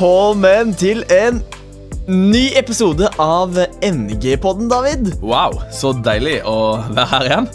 Velkommen til en ny episode av MG-podden, David. Wow, så deilig å være her igjen.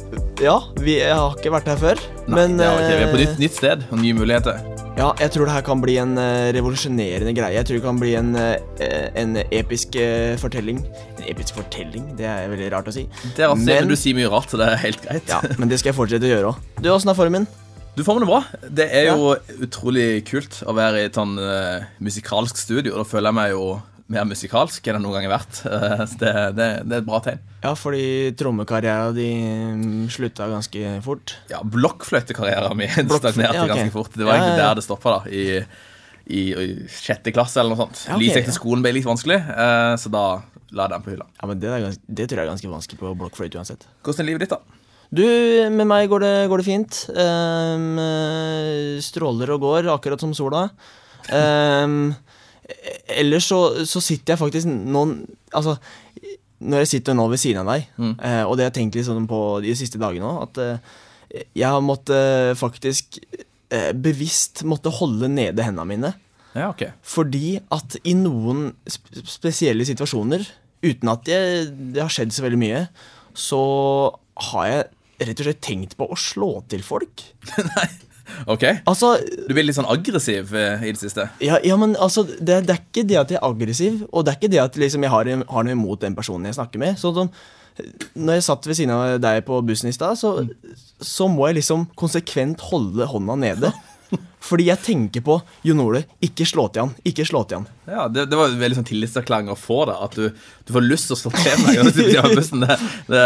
Ja, vi har ikke vært her før, men det har vi ikke. Vi er på eh, nytt, nytt sted og nye muligheter. Ja, jeg tror det her kan bli en eh, revolusjonerende greie. Jeg tror det kan bli en, eh, en episk fortelling. En episk fortelling, det er veldig rart å si. Det er rart, Men- men du sier mye rart, så det er helt greit. Ja, men det skal jeg fortsette å gjøre òg. Du, åssen er formen? Du får med det bra. Det er jo utrolig kult å være i et sånn uh, musikalsk studio. Da føler jeg meg jo mer musikalsk enn jeg noen gang har vært. Uh, det, det, det er et bra tegn. Ja, fordi trommekarrieren din slutta ganske fort. Ja, blokkfløytekarrieren min stagnerte ja, okay. ganske fort. Det var egentlig ja, ja. der det stoppa, da. I, i, I sjette klasse eller noe sånt. Ja, ok, Like ja. etter skolen ble litt vanskelig, uh, så da la jeg den på hylla. Ja, men det, er gans det tror jeg er ganske vanskelig på blokkfløyte uansett. Hvordan er livet ditt, da? Du, med meg går det, går det fint. Eh, stråler og går, akkurat som sola. Um, ellers så, så sitter jeg faktisk nå Altså, når jeg sitter nå ved siden av deg, Mm. eh, og det har jeg tenkt litt sånn på de siste dagene òg, at eh, jeg har måttet faktisk bevisst måtte holde nede hendene mine. Ja, okay. Fordi at i noen spesielle situasjoner, uten at det, det har skjedd så veldig mye, så har jeg rett og slett tenkt på å slå til folk. Nei. Ok. Altså, Du blir litt sånn aggressiv eh, i det siste. ja, ja men altså, det, det er ikke det at jeg er aggressiv, og det er ikke det at liksom, jeg har, har noe imot den personen jeg snakker med. Sånn som når jeg satt ved siden av deg på bussen i stad, så, så må jeg liksom konsekvent holde hånda nede. Fordi jeg tenker på Jon Ole, ikke slå til han, ikke slå til han. Ja, Det, det var en veldig sånn tillitserklæring å få da. At du, du får lyst til å slå til meg. Det, det,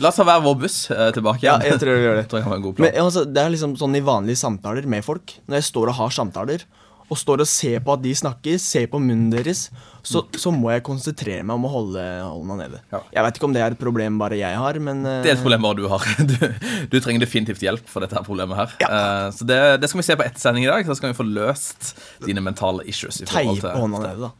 la oss ha hver vår buss eh, tilbake Ja, igjen. jeg tror vi gjør det. tror jeg kan være en god plan. Men altså, Det er liksom sånn i vanlige samtaler med folk. Når jeg står og har samtaler, og står og ser på at de snakker, ser på munnen deres, så, så må jeg konsentrere meg om å holde hånda nede. Ja. Jeg vet ikke om det er et problem bare jeg har, men uh, det er et problem bare du har. Du, du trenger definitivt hjelp for dette her problemet her. Ja. Uh, så det, det skal vi se på etter sending i dag. Så skal vi få løst dine mentale issues. til- hånda nede, da.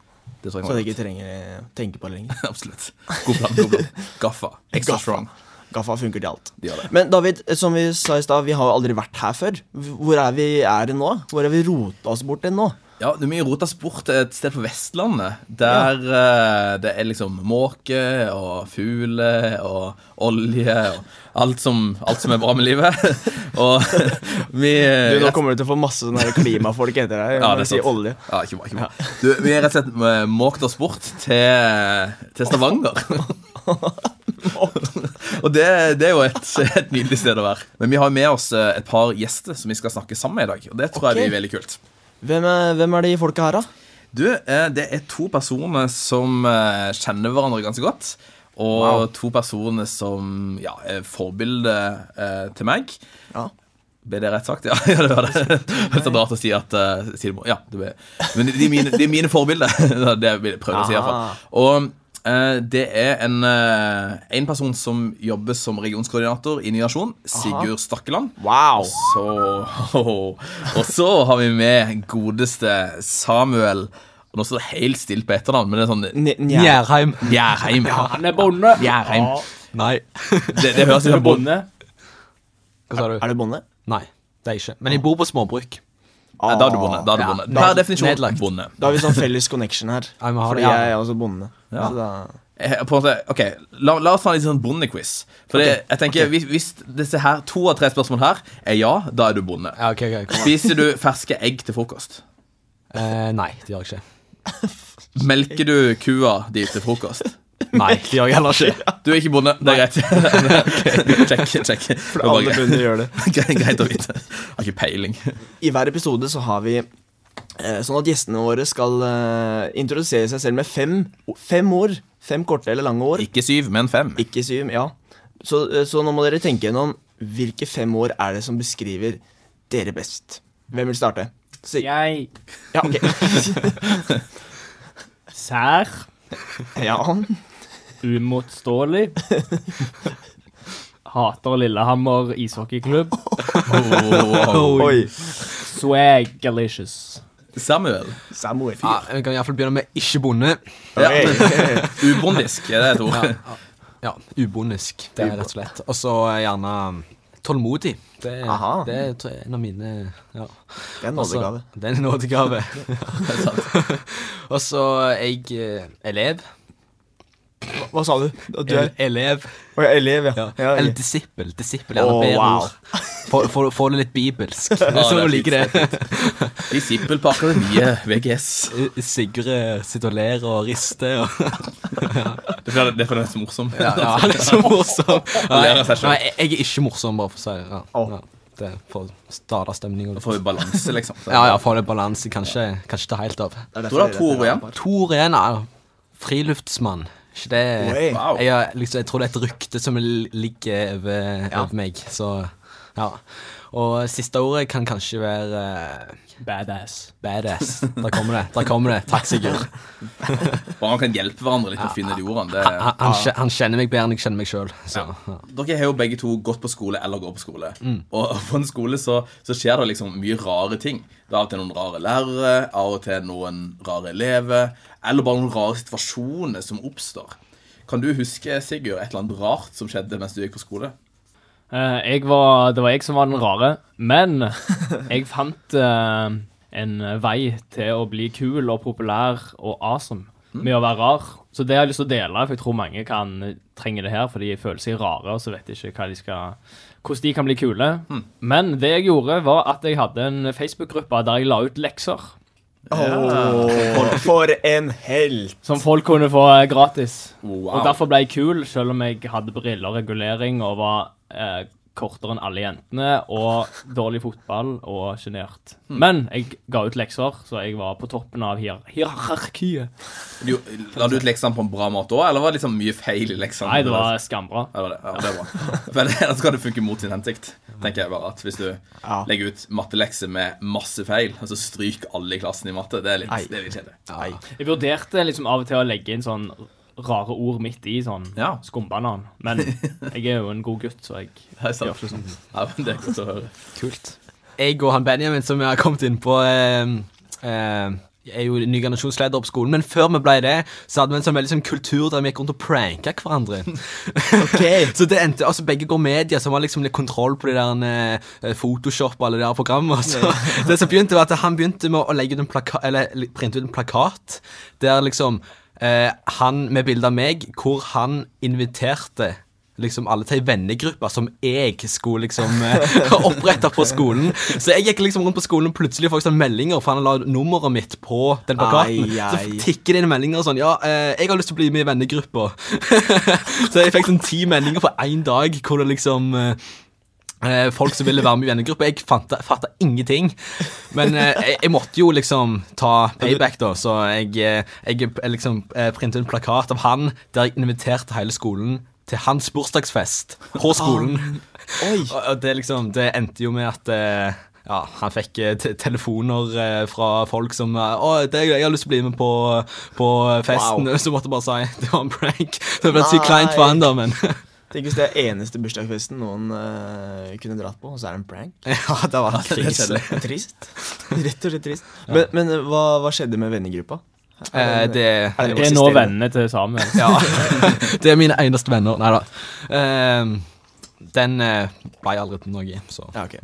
Det Så jeg ikke trenger å tenke på det lenger. Absolutt. God plan. god plan Gaffa. Extra Gaffa. strong. Gaffa funker til alt. Det. Men David, som vi sa i stad, vi har jo aldri vært her før. Hvor er vi er nå? Hvor har vi rota oss bort til nå? Ja, er mye rota sport et sted på Vestlandet. Der eh, det er liksom måke og fugler og olje og alt som, alt som er bra med livet. og vi Du, nå kommer du til å få masse sånne klimafolk etter deg. Ja, det er sant. olje. Ja, ikke bra, ikke bra. Du, vi har rett og slett eh, måkt oss bort til, til Stavanger. og det, det er jo et, et nydelig sted å være. Men vi har med oss eh, et par gjester som vi skal snakke sammen med i dag. Og det tror okay. jeg blir veldig kult. Hvem er, hvem er de folka her, da? Du, eh, det er to personer som eh, kjenner hverandre ganske godt. Og Wow. to personer som ja, er forbilde eh, til meg. Ja. Ble det rett sagt? Ja, ja det var det. Det er rart å si at uh, si det må- Ja, det ble, men de er mine, de mine forbilder. Det vil jeg prøve å si, i hvert fall. Ah. Og det er en, eh, en person som jobber som regionskoordinator i Ny Nasjon, Sigurd Stakkeland. Wow! Så, og så har vi med godeste Samuel Og nå står det helt stilt på etternavn, men det er sånn Njerheim. Gjærheim. Han er bonde. Gjærheim. Nei. Det, det høres ut er som bonde. Hva sa du? Er det bonde? Nei, det er ikke. Men jeg bor på småbruk. Da er du bonde. Da er du Ja. bonde. Per definisjon Nedlagt. bonde. Da har vi sånn felles connection her. Har Fordi det, ja. jeg er også bonde. Ja. Så da Eh, På en måte, ok, la, la oss ta en litt sånn bondequiz. For det, jeg tenker, hvis, hvis disse her, to av tre spørsmål her er ja, da er du bonde. Ja, ok, ok. kom an. Spiser du ferske egg til frokost? Eh, nei, det gjør jeg ikke. Melker du kua di til frokost? Nei, det gjør jeg heller ikke. Du er ikke bonde, det er greit. Check, check. Det alle bønder gjør det. Greit, greit å vite. Har ikke peiling. I hver episode så har vi eh, sånn at gjestene våre skal eh, introdusere seg selv med fem, fem år. Fem korte eller lange år. Ikke syv, men fem. Ikke syv, ja. Så, eh, så nå må dere tenke gjennom hvilke fem år er det som beskriver dere best. Hvem vil starte? Si. Jeg ja, ok. sær, ja. Umotståelig. Hater Lillehammer ishockeyklubb. Oh, Oi. Swagalicious. Samuel. Samuel. Ja, vi kan iallfall begynne med ikke bonde. Ja. Ubondisk, er det et ord? Ja, ubondisk. Det er rett og slett. Og så gjerne tålmodig. Det, det er en av mine ja. Det er en nådegave. Det er en nådegave. Og så er jeg eh, elev. Hva, hva sa du? Du er elev. Oh, ja, elev, ja. Ja. ja Eller ok. disippel. Disippel er oh, bedre wow. ord. Få, det litt bibelsk. det så er liker det. Disippel på akademiet, VGS. Sigurd sitter og ler og rister og Det er det er fordi det er så morsom Ja, ja han er så morsom. Nei, jeg er ikke morsom, bare for å si det. Ja. Det for å starte stemninga. Da får vi balanse, liksom. Så- Ja, ja, få det balanse. Kanskje, kanskje ta helt av. Det er det to ord igjen? To Tor igjen, er Friluftsmann. Ikke det Wow. jeg, liksom, jeg tror det er et rykte som ligger over, Ja. over meg, så ja. Og siste ordet kan kanskje være uh, Badass. badass. Der kommer det. Der kommer det. Takk, Sigurd. Bare man kan hjelpe hverandre litt å finne de ordene. Det, Han, han, han kjenner meg bedre enn jeg kjenner meg sjøl. Ja. Dere har jo begge to gått på skole eller går på skole. Og på en skole så, så skjer det liksom mye rare ting. Det er av og til noen rare lærere, av og til noen rare elever, eller bare noen rare situasjoner som oppstår. Kan du huske, Sigurd, et eller annet rart som skjedde mens du gikk på skole? Eh, var, det var jeg som var den rare, men jeg fant eh, en vei til å bli kul og populær og awesome med å være rar. Så det har jeg lyst til å dele, for jeg tror mange kan trenge det her, for de føler seg rare, og så vet de ikke de skal, hvordan de kan bli kule. Men det jeg gjorde, var at jeg hadde en Facebook-gruppe der jeg la ut lekser. Åh, for en helt! Som folk kunne få eh, gratis. Wow. Og derfor ble jeg kul, selv om jeg hadde briller regulering og var eh, kortere enn alle jentene og dårlig fotball og sjenert. Men jeg ga ut lekser, så jeg var på toppen av hier hierarkiet. Du, la du ut leksene på en bra måte òg, eller var det liksom mye feil i leksene? Nei, det var skambra. Ja, det var. Ja, det er bra. For ellers skal det funke mot sin hensikt. Tenker jeg bare at Hvis du Ja. legger ut mattelekser med masse feil, og så stryker alle i klassen i matte, det er litt, det er litt kjedelig. Jeg vurderte liksom av og til å legge inn sånn rare ord midt i sånn Ja. skumbanan. Men jeg er jo en god gutt, så jeg er gjør ikke sånn. Ja, men det er godt å høre. Kult. Jeg og han Benjamin som vi har kommet inn på eh, eh, er jo ny generasjonsleder på skolen, men før vi ble det, så hadde vi en sånn veldig sånn kultur der vi gikk rundt og pranka hverandre. så det endte, altså Begge går media, som har liksom litt kontroll på de der eh, Photoshop og alle de der programmene. Så det som begynte var at Han begynte med å legge ut en plaka eller printe ut en plakat der liksom eh, han med bilde av meg, hvor han inviterte liksom alle til ei vennegruppe som jeg skulle liksom eh, opprette på skolen. Så jeg gikk liksom rundt på skolen og plutselig fikk sånn meldinger, for han la nummeret mitt på den plakaten. Ai, ai. Så tikker det inn meldinger sånn Ja, eh, jeg har lyst til å bli med i vennegruppa. så jeg fikk sånn ti meldinger på én dag hvor det liksom eh, Folk som ville være med i vennegruppa. Jeg fatta, ingenting. Men eh, jeg, jeg måtte jo liksom ta payback, da. Så jeg, eh, jeg, eh, liksom eh, printet en plakat av han der jeg inviterte hele skolen til hans bursdagsfest på skolen. Oi. Og, det liksom Det endte jo med at eh, ja, han fikk eh, telefoner eh, fra folk som eh, 'Å, det, jeg har lyst til å bli med på, på festen.' Så måtte jeg bare si det var en prank. Det ble sykt kleint for han, da, men Tenk hvis det er eneste bursdagsfesten noen uh, kunne dratt på, og så er det en prank. Ja, det var krise. Det er trist. Rett og slett trist. Men, men eh, hva, hva skjedde med vennegruppa? Eh, det, Er det Det er nå vennene til Samuel. Ja. det er mine eneste venner. Nei da. Ehm, den eh, ble aldri til noe, så Ja, ok.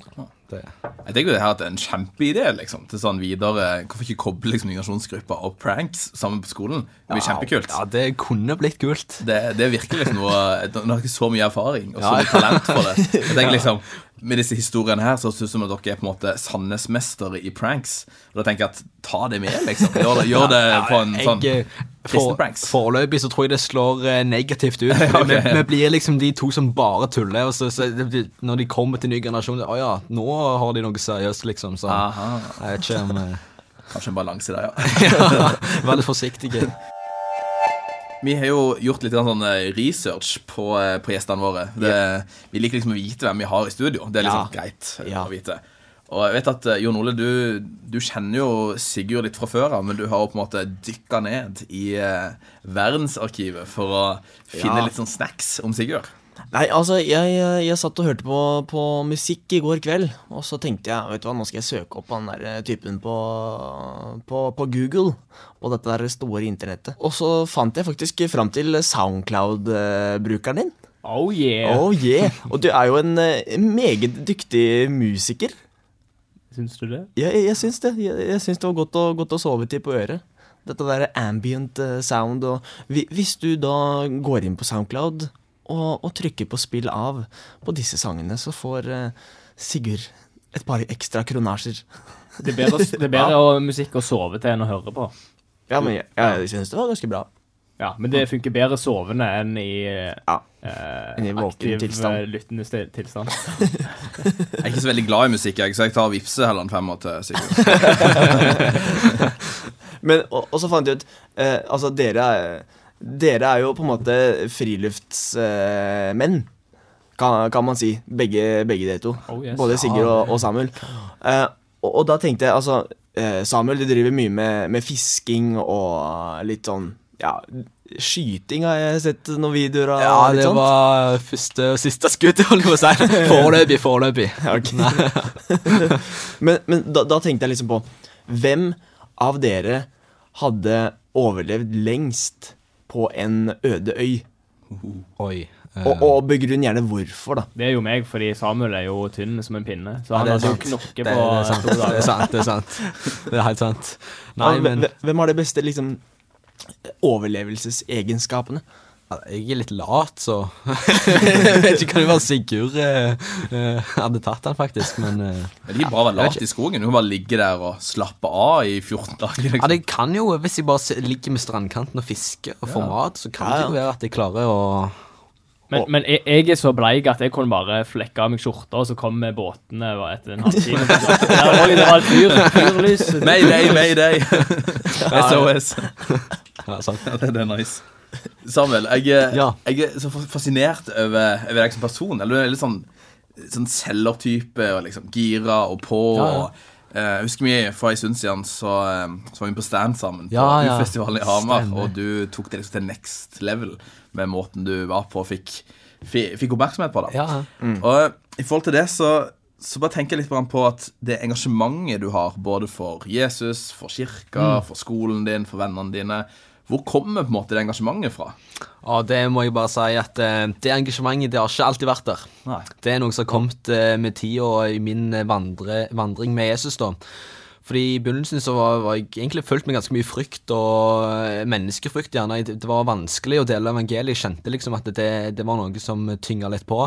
det Jeg tenker det her at det er en kjempeidé liksom, til sånn videre Hvorfor ikke koble liksom, migrasjonsgrupper og pranks sammen på skolen? Det blir kjempekult. Ja, det kunne blitt kult. Det, det er virkelig liksom noe Nå har ikke så mye erfaring og så mye talent for det. Jeg tenker liksom Med disse historiene her så synes det som at dere er på en måte Sandnes-mestere i pranks. Og da tenker jeg at ta det med, liksom. Gjør det, gjør det på en sånn Foreløpig så tror jeg det slår eh, negativt ut. vi, vi blir liksom de to som bare tuller. Og så, så det, når de kommer til ny generasjon Å ja, nå har de noe seriøst, liksom. Så Aha. jeg vet ikke om eh, Kanskje en balanse der, ja. ja, Vær litt forsiktig. Vi har jo gjort litt sånn eh, research på, på gjestene våre. Det, Vi liker liksom å vite hvem vi har i studio. Det er liksom Ja. greit Ja. å vite. Og jeg vet at eh, Jon Ole, du, du kjenner jo Sigurd litt fra før av, men du har jo på en måte dykka ned i eh, verdensarkivet for å finne Ja. litt sånn snacks om Sigurd. Nei, altså, jeg, jeg, satt og hørte på, på musikk i går kveld, og så tenkte jeg, vet du hva, nå skal jeg søke opp han der eh, typen på, på, på Google, på dette der store internettet. Og så fant jeg faktisk fram til Soundcloud-brukeren din. Oh yeah. Oh yeah. Og du er jo en eh, meget dyktig musiker. Syns du det? Jeg, jeg, jeg syns det. Jeg, jeg syns det var godt å, godt å sove til på øret. Dette der ambient eh, sound og Hvis du da går inn på Soundcloud og, og trykker på 'spill av' på disse sangene, så får eh, Sigurd et par ekstra kronasjer. Det er bedre, det er bedre å, musikk å sove til enn å høre på. Ja, men jeg, jeg syns det var ganske bra. Ja, Men det funker bedre sovende enn i eh, Ja. eh, Enn i aktiv, tilstand. eh, lyttende sti- tilstand. Jeg er ikke så veldig glad i musikk, jeg, så jeg tar og vippser heller en femmer til Sigurd. Men, og, og så fant jeg ut eh, Altså, dere er, dere er jo på en måte friluftsmenn. kan, kan man si. Begge, begge dere to. Oh, yes. Både Sigurd og, og Samuel. Eh, og, og da tenkte jeg altså eh, Samuel, du driver mye med, med fisking og litt sånn Ja, skyting har jeg sett noen videoer av. Ja, litt det sånt. var første og siste skudd, holder jeg på å si. Foreløpig, foreløpig. Okay. men men da, da tenkte jeg liksom på Hvem av dere hadde overlevd lengst på en øde øy? Oi. eh, Og, og begrunn gjerne hvorfor, da. Det er jo meg, fordi Samuel er jo tynn som en pinne. Så han ja, hadde jo knokke på det, er sant. to det er sant. Det er sant. Det er helt sant. Nei, men Hvem har det beste liksom overlevelsesegenskapene? ja, jeg er litt lat, så Jeg vet ikke, være Sigurd eh, eh, hadde tatt den, faktisk, men eh, Men det er ikke bra å være lat i skogen. Du kan bare ligge der og slappe av i 14 dager. Ja, Liksom. det kan jo, hvis jeg bare ligger med strandkanten og fisker og får mat, så kan Ja, det ja. jo være at jeg klarer å Men, men jeg, jeg er så bleik at jeg kunne bare flekke av meg skjorta, og så kom båtene etter en halvtime. Det var et fyr, fyrlys. Mayday, mayday! SOS. Ja, sant. Ja, det, det er nice. Samuel, jeg, er- Ja. jeg er så fascinert over, over deg som person. Eller du er litt sånn, sånn selgertype og liksom gira og på. Ja, ja. Og, eh, jeg husker vi For en stund siden så, eh, så var vi på stand sammen på Ja, ja. U-festivalen i Hamar. Stemmer. Og du tok det liksom til next level med måten du var på og fikk, fikk oppmerksomhet på. det Ja, ja. og i forhold til det så, så bare tenker jeg litt på at det engasjementet du har både for Jesus, for kirka, Mm. for skolen din, for vennene dine Hvor kommer på en måte det engasjementet fra? Og det må jeg bare si at eh, det engasjementet det har ikke alltid vært der. Nei. Det er noe som har kommet eh, med tida i min eh, vandre, vandring med Jesus. da. Fordi I begynnelsen så var, var jeg egentlig fulgt med ganske mye frykt og eh, menneskefrykt. gjerne. Det var vanskelig å dele evangeliet. Jeg kjente liksom at det, det var noe som tynga litt på.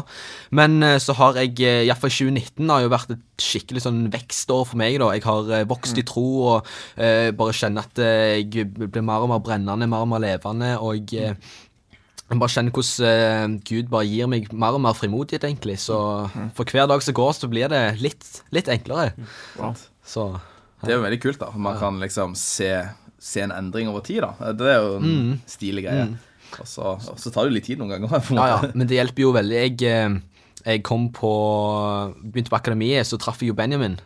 Men eh, så har jeg, eh, iallfall 2019 har jo vært et skikkelig sånn vekstår for meg. da. Jeg har vokst i tro og eh, bare kjenner at jeg blir mer og mer brennende, mer og mer levende. og jeg... eh, jeg bare kjenner hvordan Gud bare gir meg mer og mer frimodighet, egentlig. Så for hver dag som går, så blir det litt, litt enklere. Så Det er jo veldig kult, da. Man kan liksom se, se en endring over tid, da. Det er jo en Mm. stilig greie. Og, så, og så tar det jo litt tid noen ganger. ja, ja, men det hjelper jo veldig. Jeg, eh, jeg kom på Begynte på akademiet, så traff jeg jo Benjamin.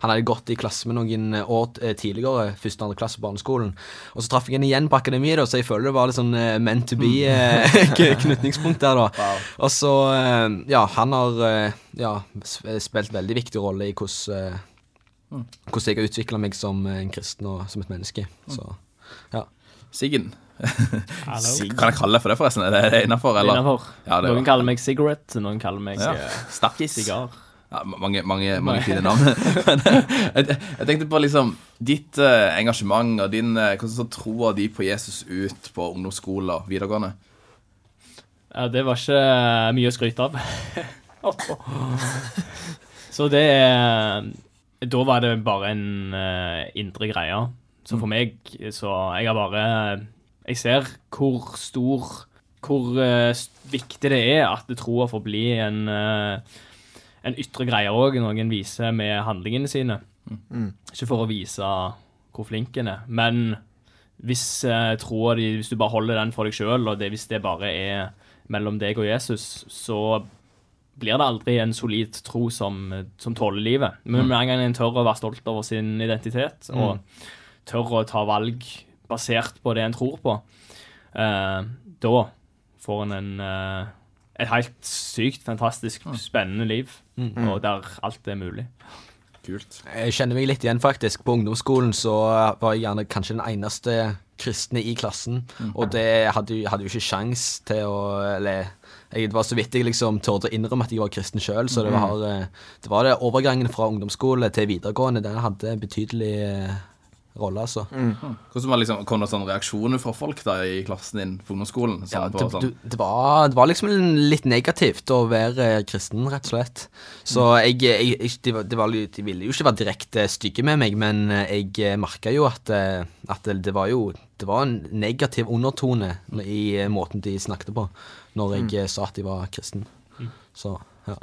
Han hadde gått i klasse med noen år eh, tidligere, første og andre klasse på barneskolen. Og så traff jeg henne igjen på akademiet, da, så jeg føler det var litt sånn eh, meant to be-knytningspunkt der, da. Og så eh, Ja, han har eh, ja, spilt veldig viktig rolle i hvordan eh, hvordan jeg har utvikla meg som en kristen og som et menneske. Så ja. Siggen. Hallo. Kan jeg kalle deg for det, forresten? Er det, det innafor. Ja, det noen var- kaller meg cigarette, noen kaller meg Ja. eh, Stakkis. sigar. Ja, mange, mange, mange fine navn. Men jeg, tenkte på liksom ditt eh, engasjement og din eh, Hvordan så troa de på Jesus ut på ungdomsskole og videregående? Ja, det var ikke eh, mye å skryte av. Så det er Da var det bare en uh, indre greie. Så for meg så Jeg har bare Jeg ser hvor stor Hvor uh, viktig det er at troa får bli en uh, en ytre greie òg, noen viser med handlingene sine. Ikke for å vise hvor flink en er, men hvis uh, troa di Hvis du bare holder den for deg sjøl, og det, hvis det bare er mellom deg og Jesus, så blir det aldri en solid tro som, som tåler livet. Men med en gang en tør å være stolt over sin identitet, og tør å ta valg basert på det en tror på, eh, da får en en eh, et helt sykt, fantastisk, spennende liv, og der alt er mulig. Kult. Jeg kjenner meg litt igjen, faktisk. På ungdomsskolen så var jeg gjerne kanskje den eneste kristne i klassen. Og det hadde, jo- hadde jo ikke sjans til å Eller jeg, det var så vidt jeg liksom torde å innrømme at jeg var kristen sjøl. Så det var, eh, det var det overgangen fra ungdomsskole til videregående. Den hadde en betydelig eh, rolle, altså. Hvordan var liksom, kom det sånne reaksjoner fra folk da i klassen din på ungdomsskolen? Sånn Ja, på, det, sånn, du, det, var, det var liksom litt negativt å være kristen, rett og slett. Så jeg, jeg, jeg de, var- de ville jo ikke være direkte stygge med meg, men jeg merka jo at, eh, at det, var jo det var en negativ undertone i eh, måten de snakket på når jeg mm. sa at jeg var kristen. Så, ja.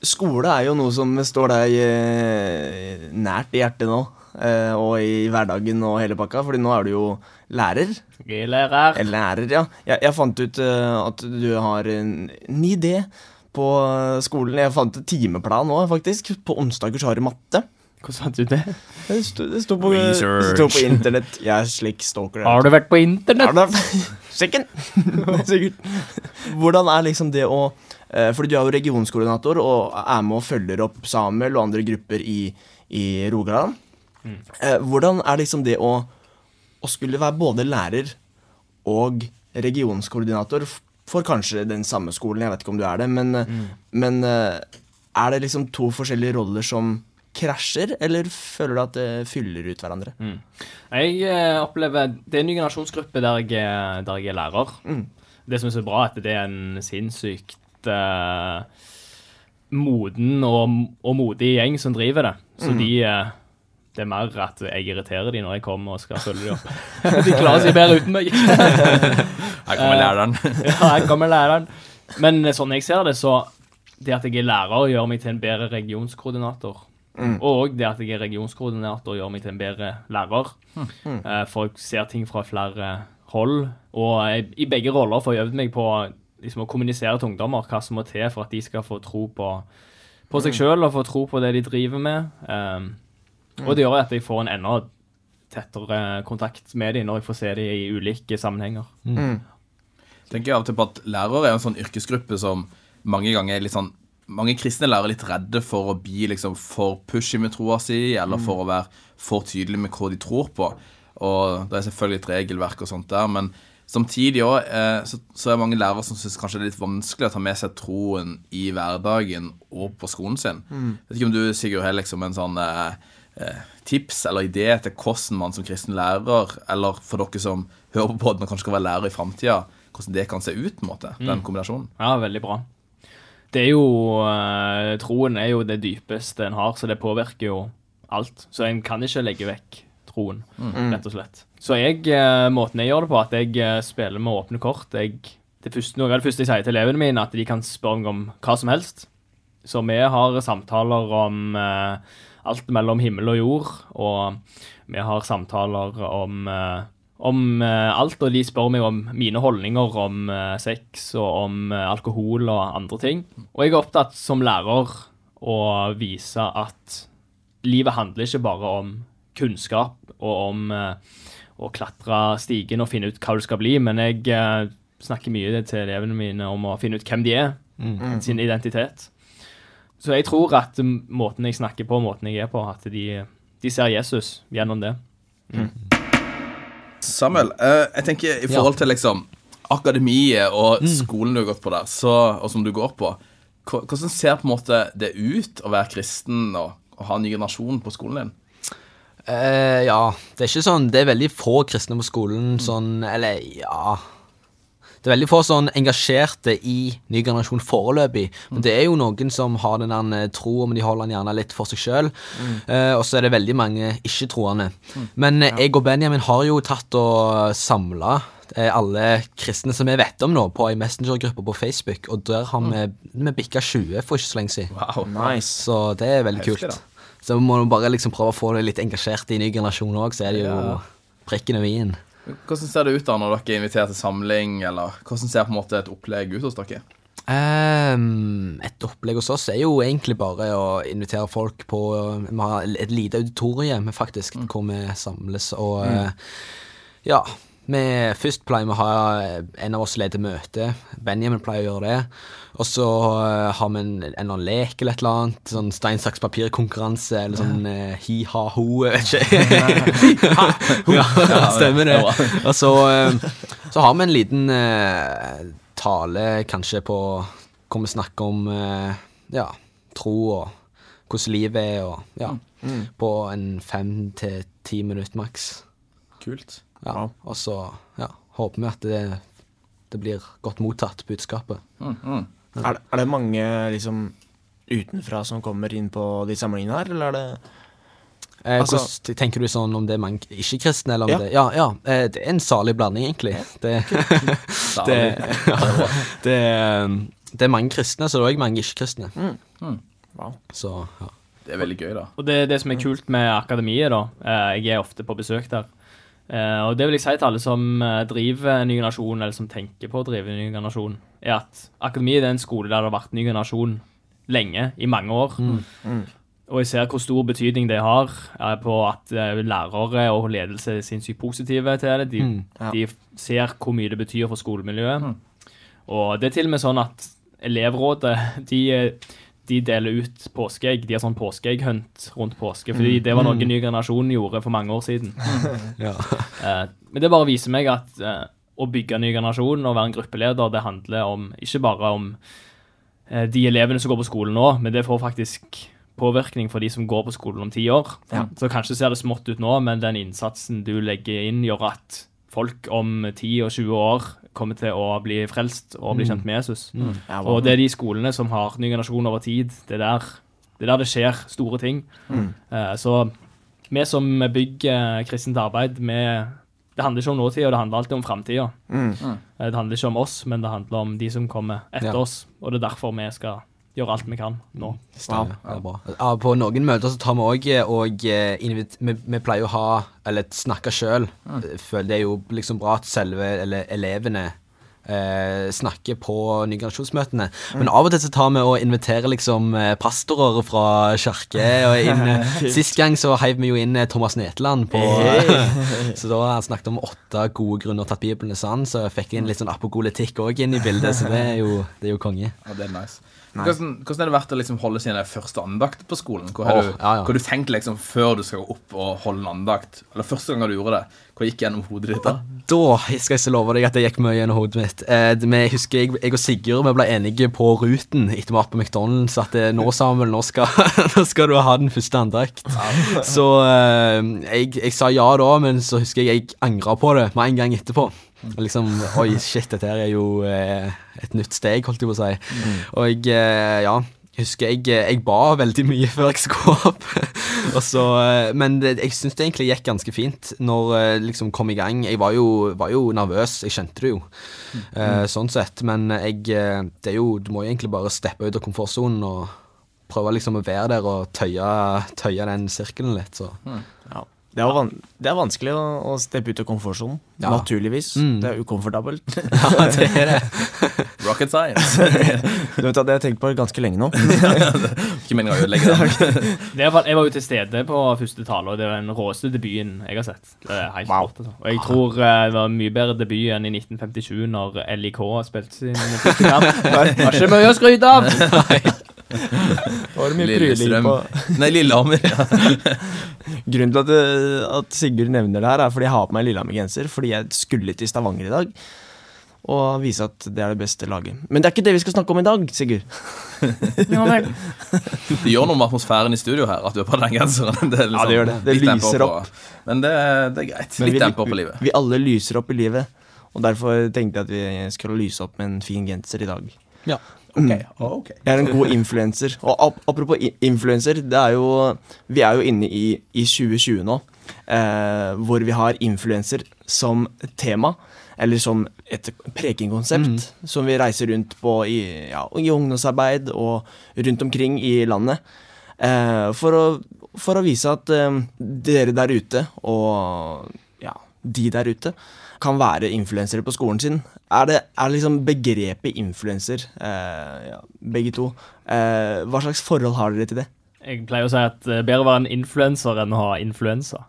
Skole er jo noe som står deg eh, nært i hjertet nå, eh, og i hverdagen og hele pakka, fordi nå er du jo lærer. Jeg er lærer. Lærer, ja. Jeg, jeg fant ut eh, at du har en ny idé på eh, skolen. Jeg fant et timeplan nå, faktisk. På onsdager så har du matte. Hvordan fant du det? Det sto, på, på internett. Jeg er slik stalker. Har du vært på internett? Da- Sikkert. Hvordan er liksom det å eh, Fordi du er jo regionskoordinator og er med og følger opp Samuel og andre grupper i, i Rogaland. Eh, Hvordan er liksom det å, å skulle være både lærer og regionskoordinator for kanskje den samme skolen? Jeg vet ikke om du er det, men, mm. men eh, er det liksom to forskjellige roller som krasjer, eller føler du at det fyller ut hverandre? Jeg eh, opplever Det er en ny generasjonsgruppe der jeg, er- der jeg er lærer. Det som er så bra, er at det er en sinnssykt uh, moden og, og modig gjeng som driver det. Så de eh, Det er mer at jeg irriterer de når jeg kommer og skal følge de opp. de klarer seg bedre uten meg. Her kommer læreren. ja, her kommer læreren. Men eh, sånn jeg ser det, så det at jeg er lærer, gjør meg til en bedre regionskoordinator. Og det at jeg er regionskoordinator, gjør meg til en bedre lærer. Mm. For jeg ser ting fra flere hold. Og jeg, i begge roller får jeg øvd meg på liksom, å kommunisere til ungdommer hva som må til for at de skal få tro på, på seg sjøl og få tro på det de driver med. Um, Og det gjør at jeg får en enda tettere kontakt med dem når jeg får se dem i ulike sammenhenger. tenker jeg av og til på at lærere er en sånn yrkesgruppe som mange ganger er litt sånn mange kristne lærere er litt redde for å bli liksom for pushy med troa si, eller for å være for tydelig med hva de tror på. Og det er selvfølgelig et regelverk og sånt der, men samtidig òg eh, så, så er det mange lærere som syns kanskje det er litt vanskelig å ta med seg troen i hverdagen og på skolen sin. Vet ikke om du, Sigurd, har liksom en sånn eh, eh, tips eller idé til hvordan man som kristen lærer, eller for dere som hører på podden og kanskje skal være lærer i framtida, hvordan det kan se ut, på en måte, den kombinasjonen. Ja, veldig bra. Det er jo eh, Troen er jo det dypeste en har, så det påvirker jo alt. Så en kan ikke legge vekk troen, rett og slett. Så jeg, eh, måten jeg gjør det på, at jeg eh, spiller med åpne kort. Jeg, det første, noe av det første jeg sier til elevene mine, at de kan spørre meg om hva som helst. Så vi har samtaler om alt mellom himmel og jord, og vi har samtaler om om eh, alt, og de spør meg om mine holdninger om eh, sex og om eh, alkohol og andre ting. Og jeg er opptatt som lærer å vise at livet handler ikke bare om kunnskap og om å klatre stigen og finne ut hva du skal bli, men jeg snakker mye til elevene mine om å finne ut hvem de er, sin identitet. Så jeg tror at mm, måten jeg snakker på, måten jeg er på, at de, de ser Jesus gjennom det. Samuel, eh, jeg tenker i forhold til liksom akademiet og skolen du har gått på der, så, og som du går på, hvordan ser på en måte det ut å være kristen og, og ha en ny generasjon på skolen din? Uh, ja, det er ikke sånn Det er veldig få kristne på skolen sånn Eller, ja Det er veldig få sånn engasjerte i ny generasjon foreløpig. Men det er jo noen som har den der eh, troa, men de holder den gjerne litt for seg sjøl. og så er det veldig mange ikke-troende. Men ja. jeg og Benjamin har jo tatt og samla alle kristne som vi vet om nå, på ei messengergruppe på Facebook, og der har vi, vi bikka 20 for ikke så lenge siden. Wow. Nice. Så det er veldig Heftig, kult. Så må du bare liksom prøve å få det litt engasjert i ny generasjon òg, så er det jo Ja. prikken over i-en. Hvordan ser det ut da når dere er invitert til samling, eller hvordan ser på en måte et opplegg ut hos dere? Um, et opplegg hos oss er jo egentlig bare å invitere folk på Vi har et lite auditorium faktisk, hvor vi samles og eh, Ja. Vi først pleier vi å ha eh, en av oss leder møte. Benjamin pleier å gjøre det. Og så eh, har vi en, en eller annen lek eller et eller annet. Sånn stein, saks, papir-konkurranse eller sånn eh, hi-ha-ho, vet ikke. ja, stemmer det. Og så, så har vi en liten eh, tale kanskje på hvor vi snakker om eh, ja, tro og hvordan livet er, og ja, på en fem til ti minutter maks. Kult. Ja, og så ja, håper vi at det, det blir godt mottatt, budskapet. Mm, mm. Er, det- er det mange liksom utenfra som kommer inn på de samlingene her, eller er det Eh, Altså- hvordan tenker du sånn om det er mange ikke-kristne, eller om Ja. det Ja, ja. Eh, det er en salig blanding, egentlig. Det, det, ja, det, er- det er mange kristne, så det er òg mange ikke-kristne. Wow. Så ja. Det er veldig gøy, da. Og det, det som er kult med akademiet, da eh, Jeg er ofte på besøk der. Eh, og det vil jeg si til alle som eh, driver Ny generasjon, eller som tenker på å drive Ny generasjon, er at akademiet er en skole der det har vært Ny generasjon lenge, i mange år. Og jeg ser hvor stor betydning det har eh, på at lærere og ledelse er sinnssykt positive til det. De, Ja. de ser hvor mye det betyr for skolemiljøet. Og det er til og med sånn at elevrådet de, de deler ut påskeegg. De har sånn påskeegghunt rundt påske, fordi det var noe ny generasjon gjorde for mange år siden. ja. Eh, men det bare viser meg at eh, å bygge en ny generasjon og være en gruppeleder, det handler om ikke bare om eh, de elevene som går på skolen nå, men det får faktisk påvirkning for de som går på skolen om ti år. Ja. Så kanskje ser det smått ut nå, men den innsatsen du legger inn, gjør at folk om 10 og 20 år kommer til å bli frelst og bli kjent med Jesus. Mm. Mm. Og det er de skolene som har ny generasjon over tid. Det er der det, er der det skjer store ting. Eh, så vi som bygger kristent arbeid, vi, det handler ikke om nåtida, det handler alltid om framtida. Mm. Det handler ikke om oss, men det handler om de som kommer etter Ja. oss. Og det er derfor vi skal gjøre alt vi kan nå. Stemmer. Det er bra. Ja, på noen møter så tar vi òg og eh, vi, vi pleier å ha, eller snakke sjøl. Det er jo liksom bra at selve eller elevene eh, snakker på ny generasjonsmøtene. Men av og til så tar vi og inviterer liksom eh, pastorer fra kirke. Og inn, eh, Sist gang så heiv vi jo inn eh, Thomas Netland på Så da har han snakket om åtte gode grunner til at Bibelen er sann, så jeg fikk inn litt sånn apokolitikk òg inn i bildet, så det er jo, det er jo konge. Ja, det er nice. Hvordan, hvordan er det vært å liksom holde sin første andakt på skolen? Hva har, oh, du, ja, ja. du tenkt liksom før du skal gå opp og holde en andakt? Eller første gang du gjorde det, hva gikk gjennom hodet ditt da? Da skal jeg ikke love deg at det gikk mye gjennom hodet mitt. Eh, vi husker jeg, jeg og Sigurd vi ble enige på ruten etter vi var på McDonald's at det, nå Samuel, nå skal, nå skal du ha den første andakt. Så eh, jeg, jeg sa ja da, men så husker jeg jeg angra på det med en gang etterpå. Liksom, Oi, shit, dette her er jo eh, et nytt steg, holdt jeg på å si. Og jeg, eh, ja husker jeg, jeg ba veldig mye før jeg skulle opp. og så, eh, men det, jeg syns det egentlig gikk ganske fint når jeg liksom kom i gang. Jeg var jo, var jo nervøs, jeg kjente det jo, eh, sånn sett. Men jeg, eh, det er jo, du må jo egentlig bare steppe ut av komfortsonen og prøve liksom å være der og tøye, tøye den sirkelen litt. Så. Ja. Det, er van det er vanskelig å, å steppe ut av komfortsonen. Ja. Naturligvis. Mm. Det er ukomfortabelt. Ja, det er det. Rocket science. du vet at Det har jeg tenkt på ganske lenge nå. Ikke meningen å ødelegge det. Det er, jeg var jo til stede på første tale, og det var den råeste debuten jeg har sett. Det er helt Wow. rått, altså. Og jeg tror eh, det var en mye bedre debut enn i 1957, når LIK spilte sin første kamp. Det var ikke mye å skryte av! Var det mye pryling på Nei, Lillehammer. Ja. Grunnen til at, at Sigurd nevner det her, er fordi jeg har på meg Lillehammer-genser. Fordi jeg skulle til Stavanger i dag. Og vise at det er det beste laget. Men det er ikke det vi skal snakke om i dag, Sigurd. Ja, vel. Det gjør noe med atmosfæren i studio her at du er på den genseren. Det liksom Ja, det gjør det. Det litt demper lyser på- opp. Men det, det er greit. Men Litt demper på livet. vi alle lyser opp i livet. Og derfor tenkte jeg at vi skulle lyse opp med en fin genser i dag. Ja. Ok, ok. Jeg er en god influenser. Og ap apropos influenser, det er jo Vi er jo inne i, i 2020 nå, eh, hvor vi har influenser som tema. Eller som et prekenkonsept som vi reiser rundt på i, ja, i ungdomsarbeid og rundt omkring i landet. Eh, for, å, for å vise at eh, dere der ute, og ja, de der ute, kan være influensere på skolen sin. Er det er liksom begrepet influenser, eh, ja, begge to, eh, hva slags forhold har dere til det? Jeg pleier å si at det er bedre å være en influenser enn å ha influensa.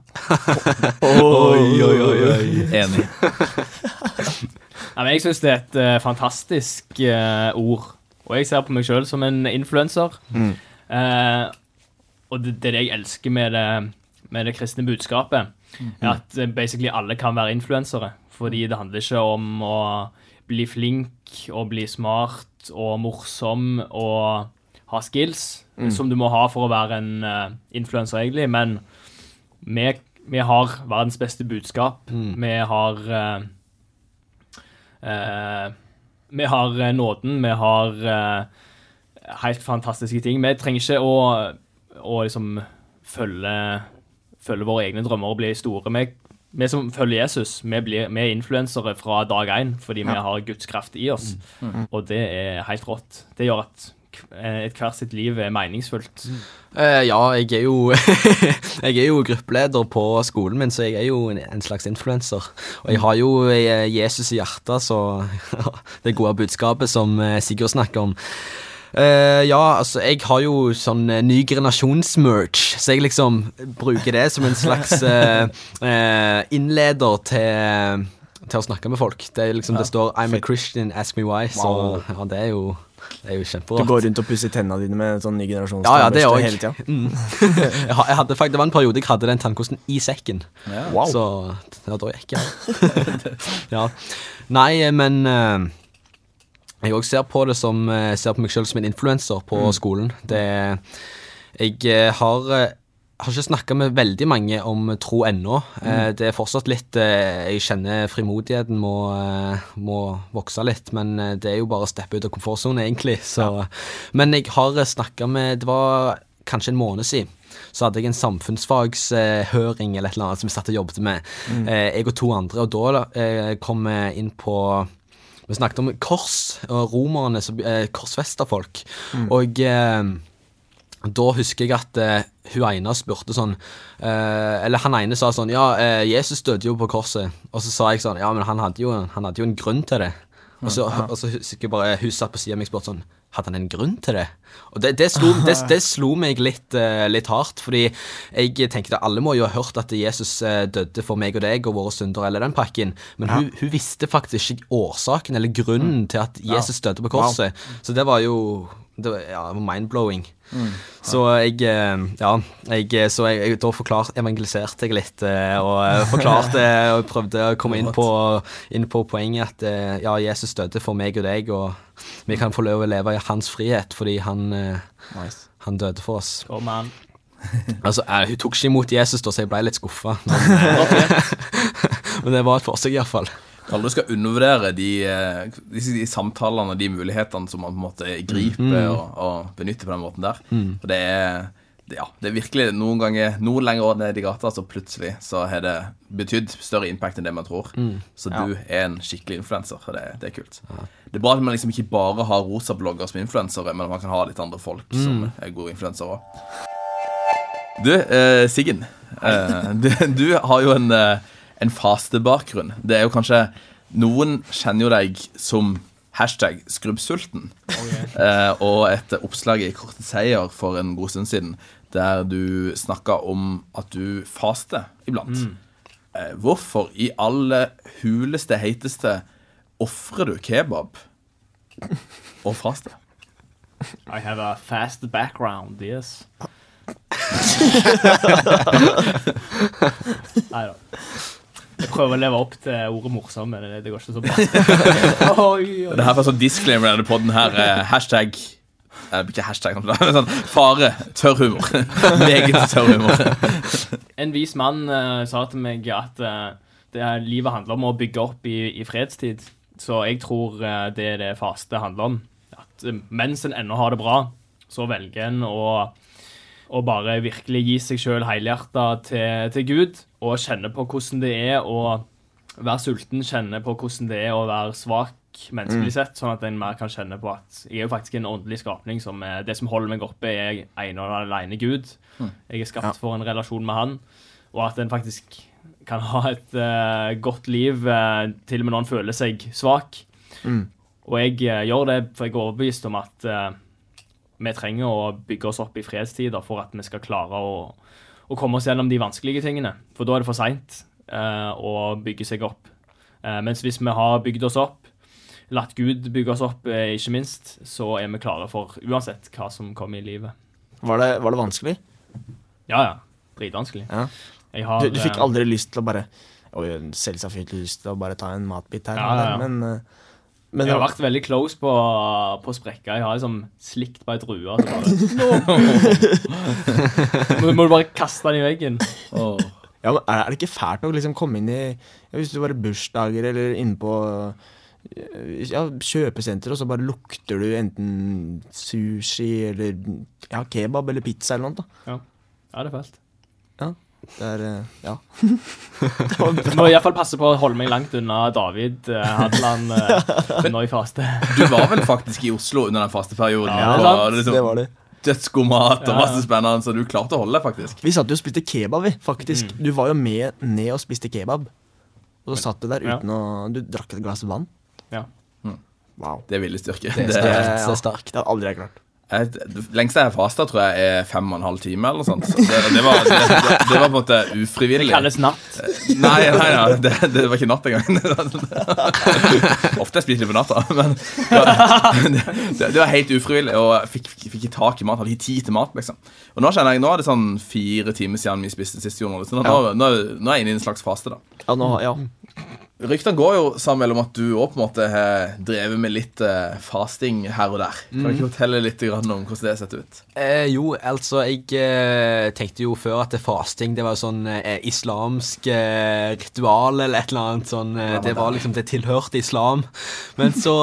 Oi, oi, oi, oi. Enig. Ja, jeg syns det er et eh, fantastisk eh, ord. Og jeg ser på meg sjøl som en influenser. Mm. Eh, og det, det er det jeg elsker med det, med det kristne budskapet. er At eh, basically alle kan være influensere. Fordi det handler ikke om å bli flink og bli smart og morsom og ha skills, som du må ha for å være en uh, influenser, egentlig. Men vi, vi har verdens beste budskap. Vi har uh, uh, vi har eh, nåden, vi har eh, helt fantastiske ting. Vi trenger ikke å, å liksom følge, følge våre egne drømmer og bli store. Vi, vi som følger Jesus, vi, blir, vi er influensere fra dag én fordi vi har Guds kraft i oss. Og det er helt rått. Det gjør at eh, ethvert sitt liv er meningsfullt. Uh, ja, jeg er jo Jeg er jo gruppeleder på skolen min, så jeg er jo en, en slags influenser. Og jeg har jo eh, Jesus i hjertet, så det gode budskapet som Sigurd snakker om. Eh, ja, altså, jeg har jo sånn uh, ny generasjons-merch, så jeg liksom bruker det som en slags uh, innleder til, til å snakke med folk. Det er liksom, det står 'I'm a Christian, ask me why', så Wow. ja, det er jo, det er jo Du går rundt og pusser tennene dine med sånn ny generasjons Ja, ja, det er hele tida. Mm. jeg, hadde, faktisk, det var en periode jeg hadde den tannkosten i sekken. Ja. Wow. Så ja, da gikk jeg. ja. Nei, men eh, jeg òg ser på det som eh, Ser på meg selv som en influenser på skolen. Det Jeg eh, har eh, har ikke snakka med veldig mange om tro ennå. Mm. det er fortsatt litt Jeg kjenner frimodigheten må, må vokse litt, men det er jo bare å steppe ut av komfortsonen, egentlig. Så, Men jeg har snakka med Det var kanskje en måned siden. Så hadde jeg en samfunnsfagshøring eller et eller annet som vi satt og jobbet med. mm. jeg og to andre, og da kom vi inn på vi snakket om kors og romerne som eh, korsfesta folk. Og eh, da husker jeg at eh, hun ene spurte sånn eh, Eller han ene sa sånn Ja, eh, Jesus døde jo på korset. Og så sa jeg sånn Ja, men han hadde jo, han hadde jo en grunn til det. Og så, og så husker jeg bare hun satt på siden mi og spurte sånn Hadde han en grunn til det? Og det, det, slo, det, det slo meg litt, eh, litt hardt, fordi jeg tenkte alle må jo ha hørt at Jesus eh, døde for meg og deg og våre synder, eller den pakken, men hun, hun visste faktisk ikke årsaken eller grunnen til at Jesus døde på korset. Så det var jo det var, ja, mind-blowing. Så jeg eh, Ja, jeg, så jeg, jeg da forklart, evangeliserte jeg litt eh, og eh, forklarte og prøvde å komme inn på, inn på poenget at eh, ja, Jesus døde for meg og deg, og vi kan få lov å leve i hans frihet fordi han, eh, Nice. han døde for oss. Oh, man. Altså, jeg, Hun tok ikke imot Jesus, da, så jeg ble litt skuffa. Men, men det var et forsøk, iallfall. Aldri skal undervurdere de, de, de samtalene og de mulighetene som man på en måte griper og, og benytter på den måten der. Og det er, det, ja, det er virkelig noen ganger Noen lenger ned i gata, så plutselig så har det betydd større impact enn det man tror. Så du er en skikkelig influenser, og det, det er kult. Det er bra at man liksom ikke bare har rosablogger som influensere, men at man kan ha litt andre folk som er gode influensere òg. Du, eh, Siggen. Eh, du, du har jo en, eh, en fastebakgrunn. Det er jo kanskje Noen kjenner jo deg som hashtag skrubbsulten. Eh, og et oppslag i Korte Seier for en god stund siden der du snakka om at du faster iblant. Eh, hvorfor i alle huleste, heiteste ofrer du kebab og faster? I have a fast background, yes. Nei da. Jeg prøver å leve opp til ordet morsom, men det, det går ikke så bra. Oi, oi. Det her var sånn disclaimer i denne poden her. Eh, hashtag eh, Ikke hashtag, men sånn fare. Tørr humor. Meget tørr humor. En vis mann uh, sa til meg at uh, det er, livet handler om å bygge opp i, i fredstid. Så jeg tror uh, det er det faste handler om. At mens en ennå har det bra, så velger en å, å bare virkelig gi seg sjøl helhjerta til, til Gud, og kjenne på hvordan det er å være sulten, kjenne på hvordan det er å være svak menneskelig sett, sånn at en mer kan kjenne på at jeg er jo faktisk en åndelig skapning som er, det som holder meg oppe, er ene og alene Gud. Jeg er skapt for en relasjon med han, og at en faktisk kan ha et uh, godt liv uh, til og med når en føler seg svak. Og jeg uh, gjør det, for jeg er overbevist om at eh, vi trenger å bygge oss opp i fredstider for at vi skal klare å, å komme oss gjennom de vanskelige tingene. For da er det for seint eh, å bygge seg opp. Eh, mens hvis vi har bygd oss opp, latt Gud bygge oss opp, eh, ikke minst, så er vi klare for uansett hva som kommer i livet. Var det, var det vanskelig? Ja, ja. Dritvanskelig. Ja. Har, Du, du fikk eh, aldri lyst til å bare Oi, selvsagt fikk lyst til å bare ta en matbit her, Ja, ja, ja. men eh, men Jeg har vært veldig close på, på sprekka. Jeg har liksom slikt på ei drue. Nå Så må, du bare kaste den i veggen. Oh. Ja, men er det ikke fælt å liksom komme inn i ja, Hvis du bare bursdager eller inne på ja, kjøpesenter, og så bare lukter du enten sushi eller ja, kebab eller pizza eller noe. Da. Ja, det er fælt. Det er eh, Ja. Du må fall passe på å holde meg langt unna David eh, Hadeland eh, nå i faste. Du var vel faktisk i Oslo under den fasteperioden? Ja, det det var liksom Det var det. dødsgod mat og Ja, ja. masse spennende, så du klarte å holde deg, faktisk. Vi satt jo og spiste kebab, vi, faktisk. Mm. Du var jo med ned og spiste kebab. Og så satt du der Ja. uten å Du drakk et glass vann. Ja. Wow. Det er viljestyrke. Det er Det, ja. Det er sterkt. Det hadde aldri jeg klart. Det lengste jeg har fasta, tror jeg er fem og en halv time, eller sånt. Så Det, det, var, det, det, det var på en måte ufrivillig. Det kalles natt. Nei, nei, nei det, det var ikke natt engang. Ofte jeg spiser litt på natta, men det, var helt ufrivillig. Og jeg fikk, fikk, ikke tak i mat. Hadde ikke tid til mat, liksom. Og nå kjenner jeg, nå er det sånn fire timer siden vi spiste sist. Så nå, nå, nå, er jeg inne i en slags faste, da. Ja, nå, ja. Ryktene går jo Samuel, om at du òg har drevet med litt eh, fasting her og der. Kan du ikke fortelle litt grann om hvordan det har sett ut? Eh, jo, altså, jeg eh, tenkte jo før at fasting det var sånn eh, islamsk eh, ritual eller et eller annet sånn Det var liksom, det tilhørte islam. Men så,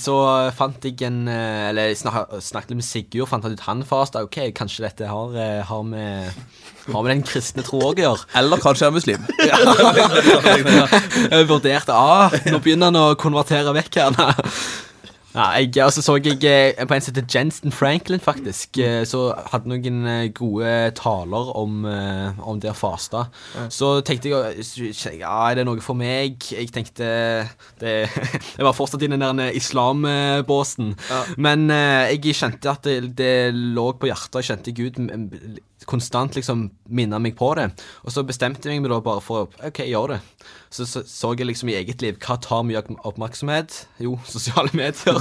så fant jeg en Eller jeg snak, snakket litt med Sigurd, fant ut han fasta. Ok, kanskje dette har, har med har med den kristne tro òg å gjøre. Eller kanskje jeg er muslim. Jeg vurderte ah, Nå begynner han å konvertere vekk her. Ja, jeg, og så så jeg på en som heter Jenston Franklin, faktisk. eh, Så hadde noen eh, gode taler om, eh, om det å faste. Så tenkte jeg ja, er det noe for meg? Jeg tenkte det, Jeg var fortsatt i den der islambåsen. islambåsen. Men jeg kjente at det, det lå på hjertet. Jeg kjente Gud konstant liksom minne meg på det. Og så bestemte jeg meg da bare for OK, gjør det. Så så, så jeg liksom i eget liv hva tar mye oppmerksomhet? Jo, sosiale medier.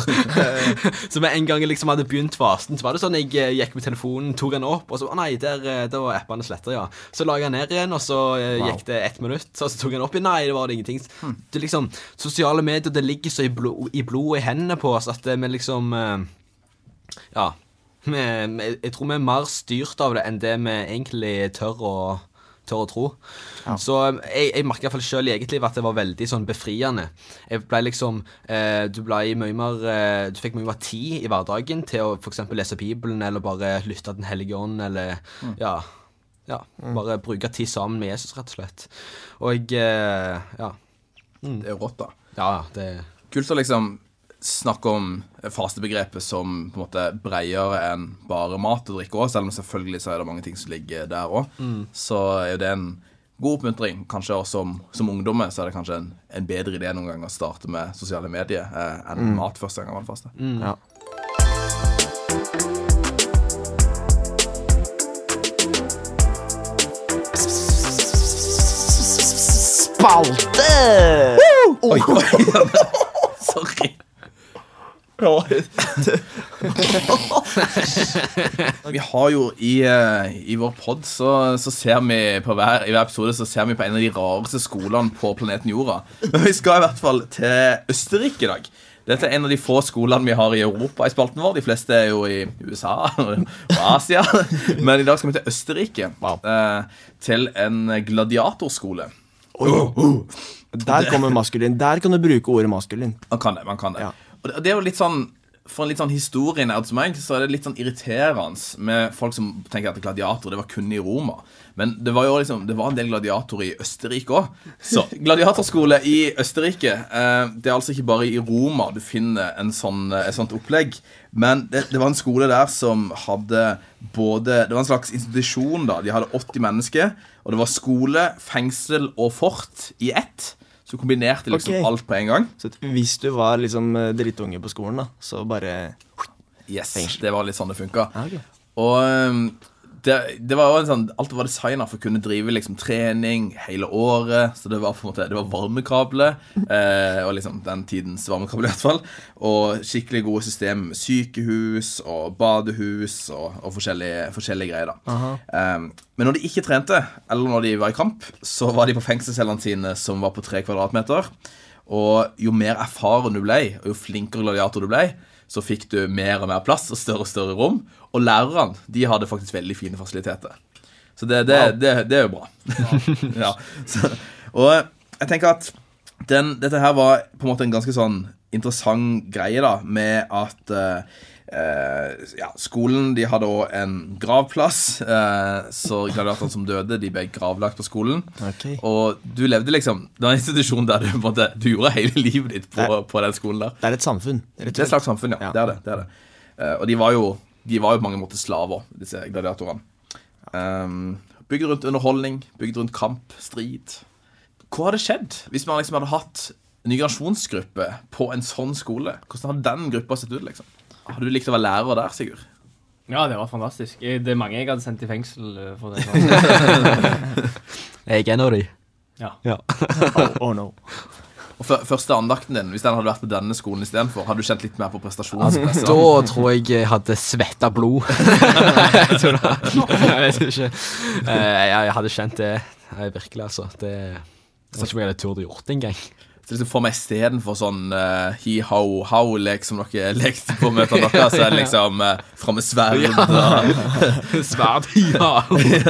så med en gang jeg liksom hadde begynt fasten, så var det sånn jeg eh, gikk med telefonen, tok den opp, og så Å nei, der, eh, der var appene sletta, ja. Så la jeg den ned igjen, og så eh, Wow. gikk det ett minutt, og så tok jeg den opp igjen. Nei, det var det ingenting. Det er liksom Sosiale medier, det ligger så i, blod, i blodet i hendene på oss at vi liksom Ja. Jeg tror vi er mer styrt av det enn det vi egentlig tør å, tør å tro. Så um, jeg, jeg merker iallfall sjøl i eget liv at det var veldig sånn befriende. Jeg ble liksom eh, Du ble mye mer eh, Du fikk mye mer tid i hverdagen til å f.eks. lese Bibelen, eller bare lytte til Den hellige ånd, eller ja. Ja, Bare bruke tid sammen med Jesus, rett og slett. Og jeg eh, Ja. Det er rått, da. Ja, det Kult å liksom snakke om fastebegrepet som på en måte bredere enn bare mat og drikke òg, selv om selvfølgelig så er det mange ting som ligger der òg. Så er jo det en god oppmuntring. Kanskje også som, som ungdommer så er det kanskje en, en bedre idé noen gang å starte med sosiale medier eh, enn mat første gang man faster. ja. Spalte! Oi, oi, Sorry. Vi har jo i, eh, i vår pod så, så ser vi på hver, i hver episode så ser vi på en av de rareste skolene på planeten Jorda. Men vi skal i hvert fall til Østerrike i dag. Dette er en av de få skolene vi har i Europa i spalten vår. De fleste er jo i USA og Asia. Men i dag skal vi til Østerrike. Wow. til en gladiatorskole. Der kommer maskulin. Der kan du bruke ordet maskulin. Man kan det. man kan det Ja. Og det, er jo litt sånn For en litt sånn historienerd som meg, så er det litt sånn irriterende med folk som tenker at gladiator det var kun i Roma. Men det var jo liksom Det var en del gladiatorer i Østerrike òg. Så gladiatorskole i Østerrike eh, Det er altså ikke bare i Roma du finner en sånn, eh, et sånt opplegg. Men det, det var en skole der som hadde både Det var en slags institusjon, da. De hadde 80 mennesker. Og det var skole, fengsel og fort i ett. Så kombinerte liksom okay. alt på en gang. Så hvis du var liksom eh, drittunge på skolen, da, så bare Yes, Fengsel. det var litt sånn det funka. Ja, ok. Og um, det, det var jo en sånn Alt var designa for å kunne drive liksom trening hele året. Så det var på en måte Det var varmekabler. Eh, og liksom den tidens varmekabler, i hvert fall. Og skikkelig gode system sykehus og badehus og, og forskjellige, forskjellige greier. da um, Men når de ikke trente, eller når de var i kamp, så var de på fengselscellene sine, som var på tre kvadratmeter. Og jo mer erfaren du ble, og jo flinkere gladiator du ble, så fikk du mer og mer plass og større og større rom. Og lærerne de hadde faktisk veldig fine fasiliteter. Så det, det, det, det er jo bra. ja. så, og jeg tenker at den, dette her var på en måte en ganske sånn interessant greie, da, med at eh, eh, ja, skolen de hadde òg en gravplass, eh, så gladiatorene som døde, de ble gravlagt på skolen. Okay. Og du levde liksom Det var en institusjon der du måtte, Du gjorde hele livet ditt på, på den skolen der. Det er et samfunn. Det er et slags samfunn, ja. Ja. Det er det. det, er det. Eh, og de var jo De var jo på mange måter slaver, disse gladiatorene. Um, bygd rundt underholdning, bygd rundt kamp, strid. Hva hadde skjedd hvis man liksom hadde hatt en ny generasjonsgruppe på en sånn skole? Hvordan hadde den gruppa sett ut? liksom? Hadde du likt å være lærer der, Sigurd? Ja, det var fantastisk. Det er mange jeg hadde sendt i fengsel eh, for det. Jeg er en av de. Ja. Ja. Oh, oh no. Og første andakten din, hvis den hadde vært på denne skolen istedenfor, hadde du kjent litt mer på prestasjonspress? Da tror jeg jeg hadde svetta blod. jeg tror det. Jeg vet ikke. Eh, Jeg hadde kjent det jeg virkelig, altså. Det jeg ikke om jeg hadde turt å gjort det engang. Så liksom for meg istedenfor sånn uh, hi-ho-how-lek som dere lekte på møtene deres, så er det liksom uh, fra med sverd og Sverd, ja.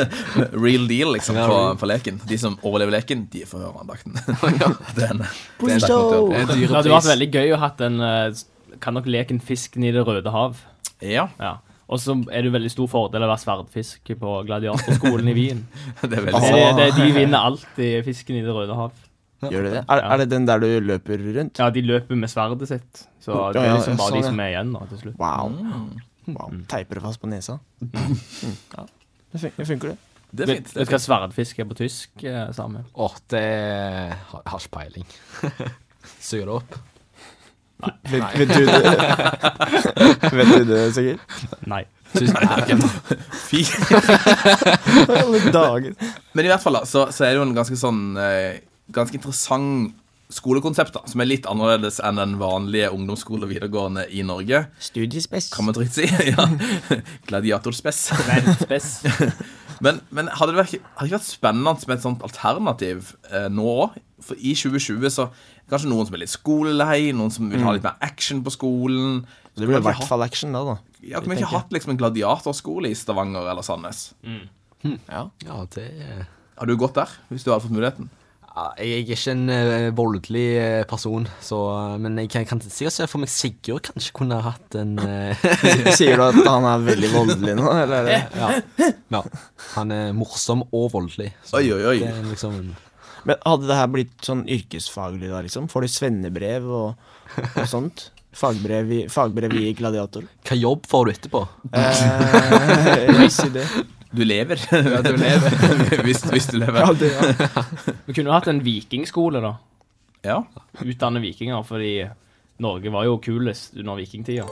real deal liksom på, på leken. De som overlever leken, de får høre andakten. den, Please den don't. Det er en Det hadde vært veldig gøy å hatt en eh, Kan dere leken Fisken i det røde hav? Ja, Ja. Og så er det veldig stor fordel å være sverdfisk på gladiatorskolen i Wien. det er veldig det, det, de vinner alltid Fisken i det røde hav. Gjør de det? Er, er det den der du løper rundt? Ja, de løper med sverdet sitt. Så det er liksom bare sånn, de som er igjen da, til slutt. Wow. Mm. wow. Teiper det fast på nesa? Mm. Ja. Det, funker, det funker, det. Det er Vet fint. vet du hva sverdfisk er på tysk? Eh, Åh, Å, det har ikke peiling. Suger det opp. Vet, vet du det? vet du det, sikkert? Nei. Fy. Alle dager. Men i hvert fall da, så, så er det jo en ganske sånn eh, Ganske interessant skolekonsept, da, som er litt annerledes enn den vanlige ungdomsskole og videregående i Norge. Studiespes. Kan man trygt si. ja. Gladiatorspess. Men, men hadde det vært, hadde det ikke vært spennende med et sånt alternativ eh, nå òg? For i 2020 så kanskje noen som er litt skolelei, noen som vil ha litt mer action på skolen. Det blir i hvert fall action da, da. Ja, Kunne vi ikke hatt liksom en gladiatorskole i Stavanger eller Sandnes? Ja. Ja, det Hadde du gått der hvis du hadde fått muligheten? Ja, Jeg er ikke en eh, voldelig eh, person, så, men jeg kan, kan sikkert se for meg Sigurd kanskje kunne hatt en eh, Sier du at han er veldig voldelig nå, eller? er ja. ja. Han er morsom og voldelig. så Oi, oi, oi. Det er liksom Men hadde det her blitt sånn yrkesfaglig da, liksom? Får du svennebrev og, og sånt? Fagbrev i, fagbrev i gladiator? Hva jobb får du etterpå? Eh, si idé. Du lever. ja, du lever. hvis, hvis du lever. Ja, det, ja. Vi kunne jo hatt en vikingskole, da. Ja. Utdanne vikinger, fordi Norge var jo kulest under vikingtida.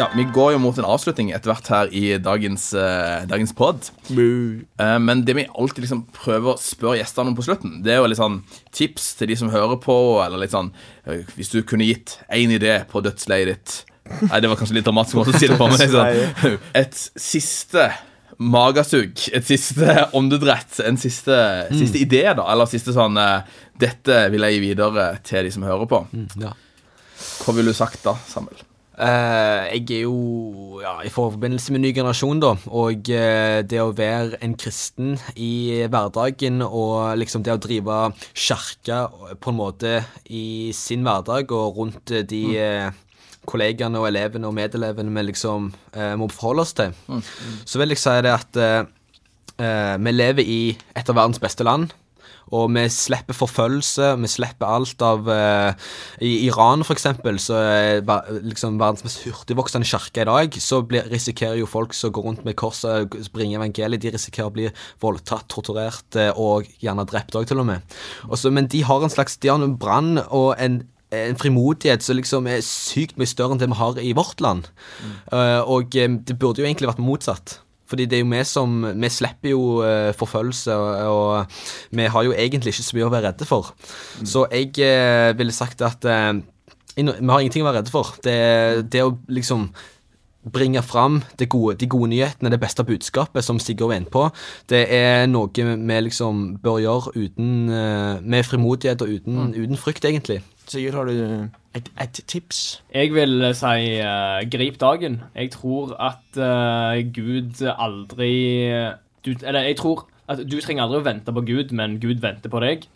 ja, Vi går jo mot en avslutning etter hvert her i dagens, eh, dagens pod. Eh, men det vi alltid liksom prøver å spørre gjestene om på slutten, det er jo litt sånn tips til de som hører på, eller litt sånn eh, Hvis du kunne gitt én idé på dødsleiet ditt Nei, det var kanskje litt dramatisk måte å si det på, men liksom, et siste magesugg, et siste åndedrett, en siste, siste idé, da, eller siste sånn eh, Dette vil jeg gi videre til de som hører på. Ja. Hva ville du sagt da, Samuel? Uh, jeg er jo ja, i forbindelse med ny generasjon, da, og uh, det å være en kristen i hverdagen og liksom det å drive kirke på en måte i sin hverdag og rundt de eh, kollegaene og elevene og medelevene vi liksom eh, må forholde oss til, så vil jeg si det at eh, eh, vi lever i et av verdens beste land. Og vi slipper forfølgelse, vi slipper alt av eh, I Iran, for eksempel, så er liksom verdens mest hurtigvoksende kirke i dag, så blir, risikerer jo folk som går rundt med korset og bringer evangeliet, de risikerer å bli voldtatt, torturert eh, og gjerne drept òg, til og med. Også, men de har en slags De har en brann og en en frimodighet som liksom er sykt mye større enn det vi har i vårt land. Eh, og eh, det burde jo egentlig vært motsatt. Fordi det er jo vi som Vi slipper jo uh, forfølgelse, og, og vi har jo egentlig ikke så mye å være redde for. Så jeg uh, ville sagt at eh, vi har ingenting å være redde for. Det, det å liksom bringe fram det gode, de gode nyhetene, det beste budskapet, som Sigurd var inne på, det er noe vi liksom bør gjøre uten, eh, med frimodighet og uten, uten frykt, egentlig. Sigurd, har du et, et tips? Jeg vil eh, si uh, grip dagen. Jeg tror at uh, Gud aldri du, Eller jeg tror at du trenger aldri å vente på Gud, men Gud venter på deg.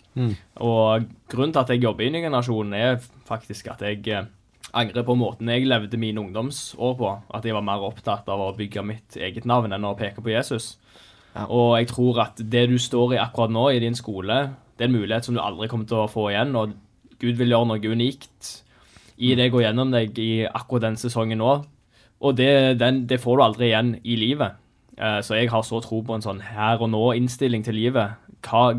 Og grunnen til at jeg jobber i Ny generasjon, er faktisk at jeg uh, angrer på måten jeg levde mine ungdomsår på. At jeg var mer opptatt av å bygge mitt eget navn enn å peke på Jesus. Ja. Og jeg tror at det du står i akkurat nå i din skole, det er en mulighet som du aldri kommer til å få igjen. Og Gud vil gjøre noe unikt i det går gjennom deg i akkurat den sesongen nå. Og det, den, det får du aldri igjen i livet. Eh, så jeg har så tro på en sånn her og nå-innstilling til livet. Hva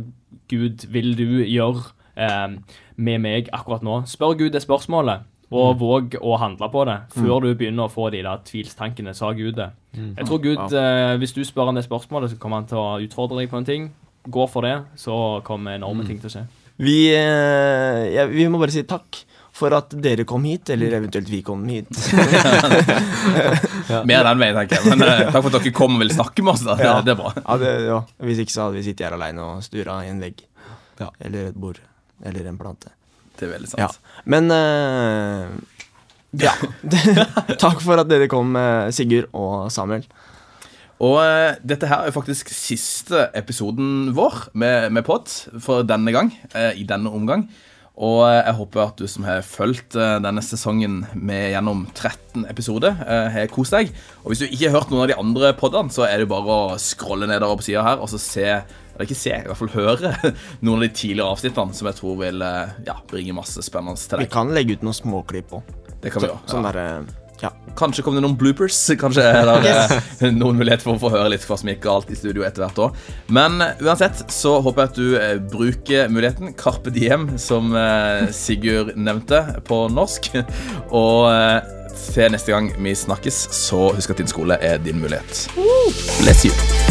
Gud vil du gjøre eh, med meg akkurat nå? Spør Gud det spørsmålet, og våg å handle på det før du begynner å få de der tvilstankene. Sa Gud det? Jeg tror Gud, eh, hvis du spør han det spørsmålet, så kommer han til å utfordre deg på en ting. Gå for det, så kommer enorme ting til å skje. Vi, eh, ja, vi må bare si takk for at dere kom hit, eller eventuelt vi kom hit. Mer den veien, tenker jeg. Men uh, takk for at dere kom og ville snakke med oss. da det, Ja. det er bra. Ja, det, ja. Hvis ikke så hadde vi sittet her aleine og stura i en vegg. Ja. Eller et bord. Eller en plante. Det er veldig Ja. sant. Men uh, Ja. Takk for at dere kom, Sigurd og Samuel. Og uh, dette her er faktisk siste episoden vår med, med pod for denne gang. Uh, I denne omgang. Og uh, jeg håper at du som har fulgt denne sesongen med gjennom 13 episoder, har kost deg. Og hvis du ikke har hørt noen av de andre podene, så er det bare å scrolle nedover på sida her og så se eller ikke se, i hvert fall høre noen av de tidligere avsnittene som jeg tror vil ja, bringe masse spennende til deg. Vi kan legge ut noen småklipp òg. Det kan vi gjøre. Sånn ja. Ja. Kanskje kommer det noen bloopers. Kanskje er det yes. noen mulighet for å få høre litt hva som gikk galt i studio etter hvert òg. Men eh, uansett så håper jeg at du eh, bruker muligheten. Carpe diem, som eh, Sigurd nevnte på norsk. Og til neste gang vi snakkes, så husk at din skole er din mulighet. Bless you.